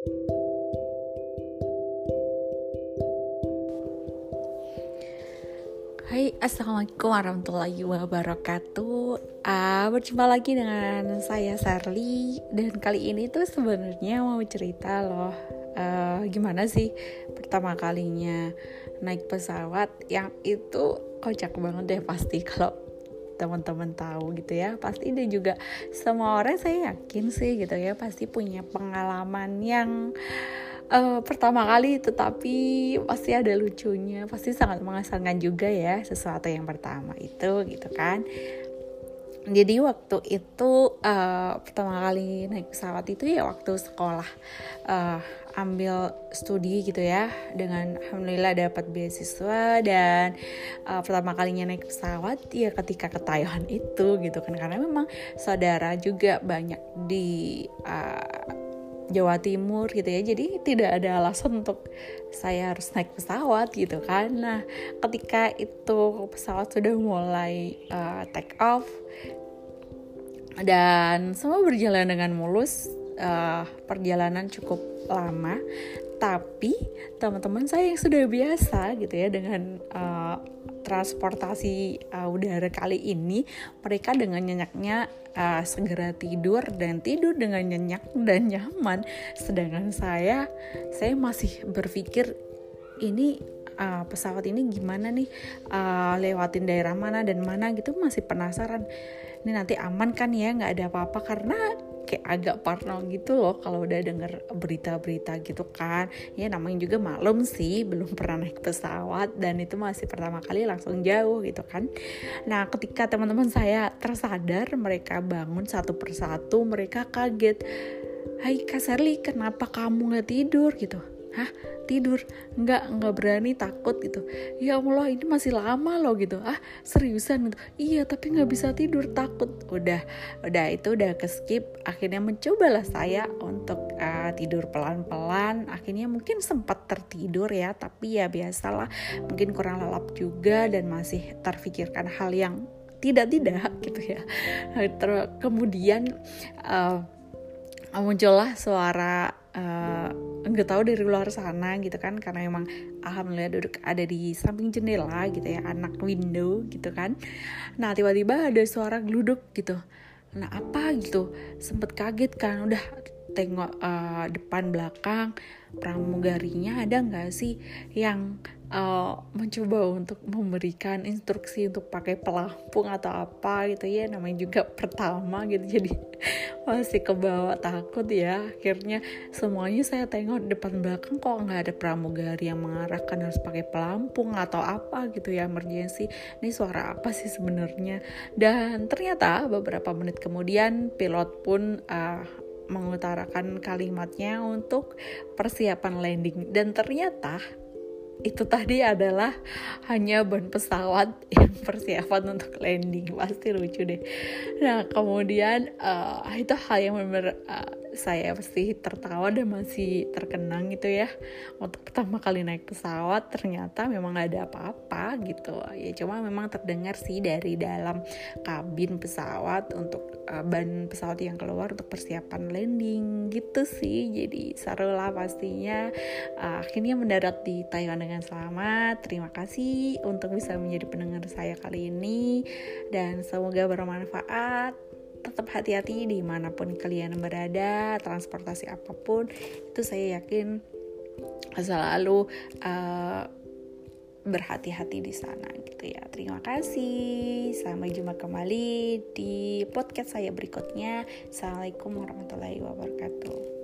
Hai, Assalamualaikum warahmatullahi wabarakatuh. Uh, Berjumpa lagi dengan saya Sarli. Dan kali ini tuh sebenarnya mau cerita loh uh, Gimana sih pertama kalinya naik pesawat Yang itu kocak banget deh pasti kalau teman-teman tahu gitu ya. Pasti dia juga semua orang saya yakin sih gitu ya pasti punya pengalaman yang uh, pertama kali tetapi pasti ada lucunya pasti sangat mengesankan juga ya sesuatu yang pertama itu gitu kan. Jadi waktu itu uh, pertama kali naik pesawat itu ya waktu sekolah uh, ambil studi gitu ya dengan alhamdulillah dapat beasiswa dan uh, pertama kalinya naik pesawat ya ketika ke Taiwan itu gitu kan. Karena memang saudara juga banyak di uh, Jawa Timur gitu ya. Jadi tidak ada alasan untuk saya harus naik pesawat gitu nah ketika itu pesawat sudah mulai uh, take off dan semua berjalan dengan mulus uh, perjalanan cukup lama tapi teman-teman saya yang sudah biasa gitu ya dengan uh, transportasi uh, udara kali ini mereka dengan nyenyaknya uh, segera tidur dan tidur dengan nyenyak dan nyaman. Sedangkan saya saya masih berpikir ini uh, pesawat ini gimana nih? Uh, lewatin daerah mana dan mana? Gitu masih penasaran. Ini nanti aman kan ya? Nggak ada apa-apa. Karena kayak agak parno gitu loh kalau udah denger berita-berita gitu kan. Ya namanya juga malum sih belum pernah naik pesawat dan itu masih pertama kali langsung jauh gitu kan. Nah ketika teman-teman saya tersadar mereka bangun satu persatu mereka kaget. Hai Kak Sarli kenapa kamu nggak tidur? gitu hah? Tidur? Nggak nggak berani takut gitu. Ya Allah ini masih lama loh gitu. Ah seriusan gitu. Iya tapi nggak bisa tidur takut. Udah udah itu udah ke skip akhirnya mencobalah saya untuk uh, tidur pelan-pelan. Akhirnya mungkin sempat tertidur ya tapi ya biasalah. Mungkin kurang lelap juga dan masih terfikirkan hal yang tidak-tidak gitu ya. Ter kemudian uh, muncullah suara uh, nggak tahu dari luar sana gitu kan karena emang alhamdulillah duduk ada di samping jendela gitu ya anak window gitu kan. Nah tiba-tiba ada suara geluduk gitu. Nah apa gitu? Sempet kaget kan udah tengok uh, depan belakang pramugarinya ada nggak sih yang uh, mencoba untuk memberikan instruksi untuk pakai pelampung atau apa gitu ya? Namanya juga pertama gitu. Jadi masih kebawa takut ya. Akhirnya semuanya saya tengok depan belakang kok nggak ada pramugari yang mengarahkan harus pakai pelampung atau apa gitu ya emergency. Ini suara apa sih sebenarnya? Dan ternyata beberapa menit kemudian pilot pun uh, mengutarakan kalimatnya untuk persiapan landing. Dan ternyata itu tadi adalah hanya ban pesawat yang persiapan untuk landing. Pasti lucu deh. Nah kemudian uh, itu hal yang benar uh, saya pasti tertawa dan masih terkenang gitu ya. Untuk pertama kali naik pesawat ternyata memang gak ada apa-apa gitu. Ya cuma memang terdengar sih dari dalam kabin pesawat untuk uh, ban pesawat yang keluar untuk persiapan landing gitu sih. Jadi seru lah pastinya. Uh, akhirnya mendarat di Taiwan dengan selamat. Terima kasih untuk bisa menjadi pendengar saya kali ini. Dan semoga bermanfaat. Tetap hati-hati di mana pun kalian berada transportasi apa pun. Itu saya yakin selalu uh, berhati-hati di sana gitu ya. Terima kasih. Sampai jumpa kembali di podcast saya berikutnya. Assalamualaikum warahmatullahi wabarakatuh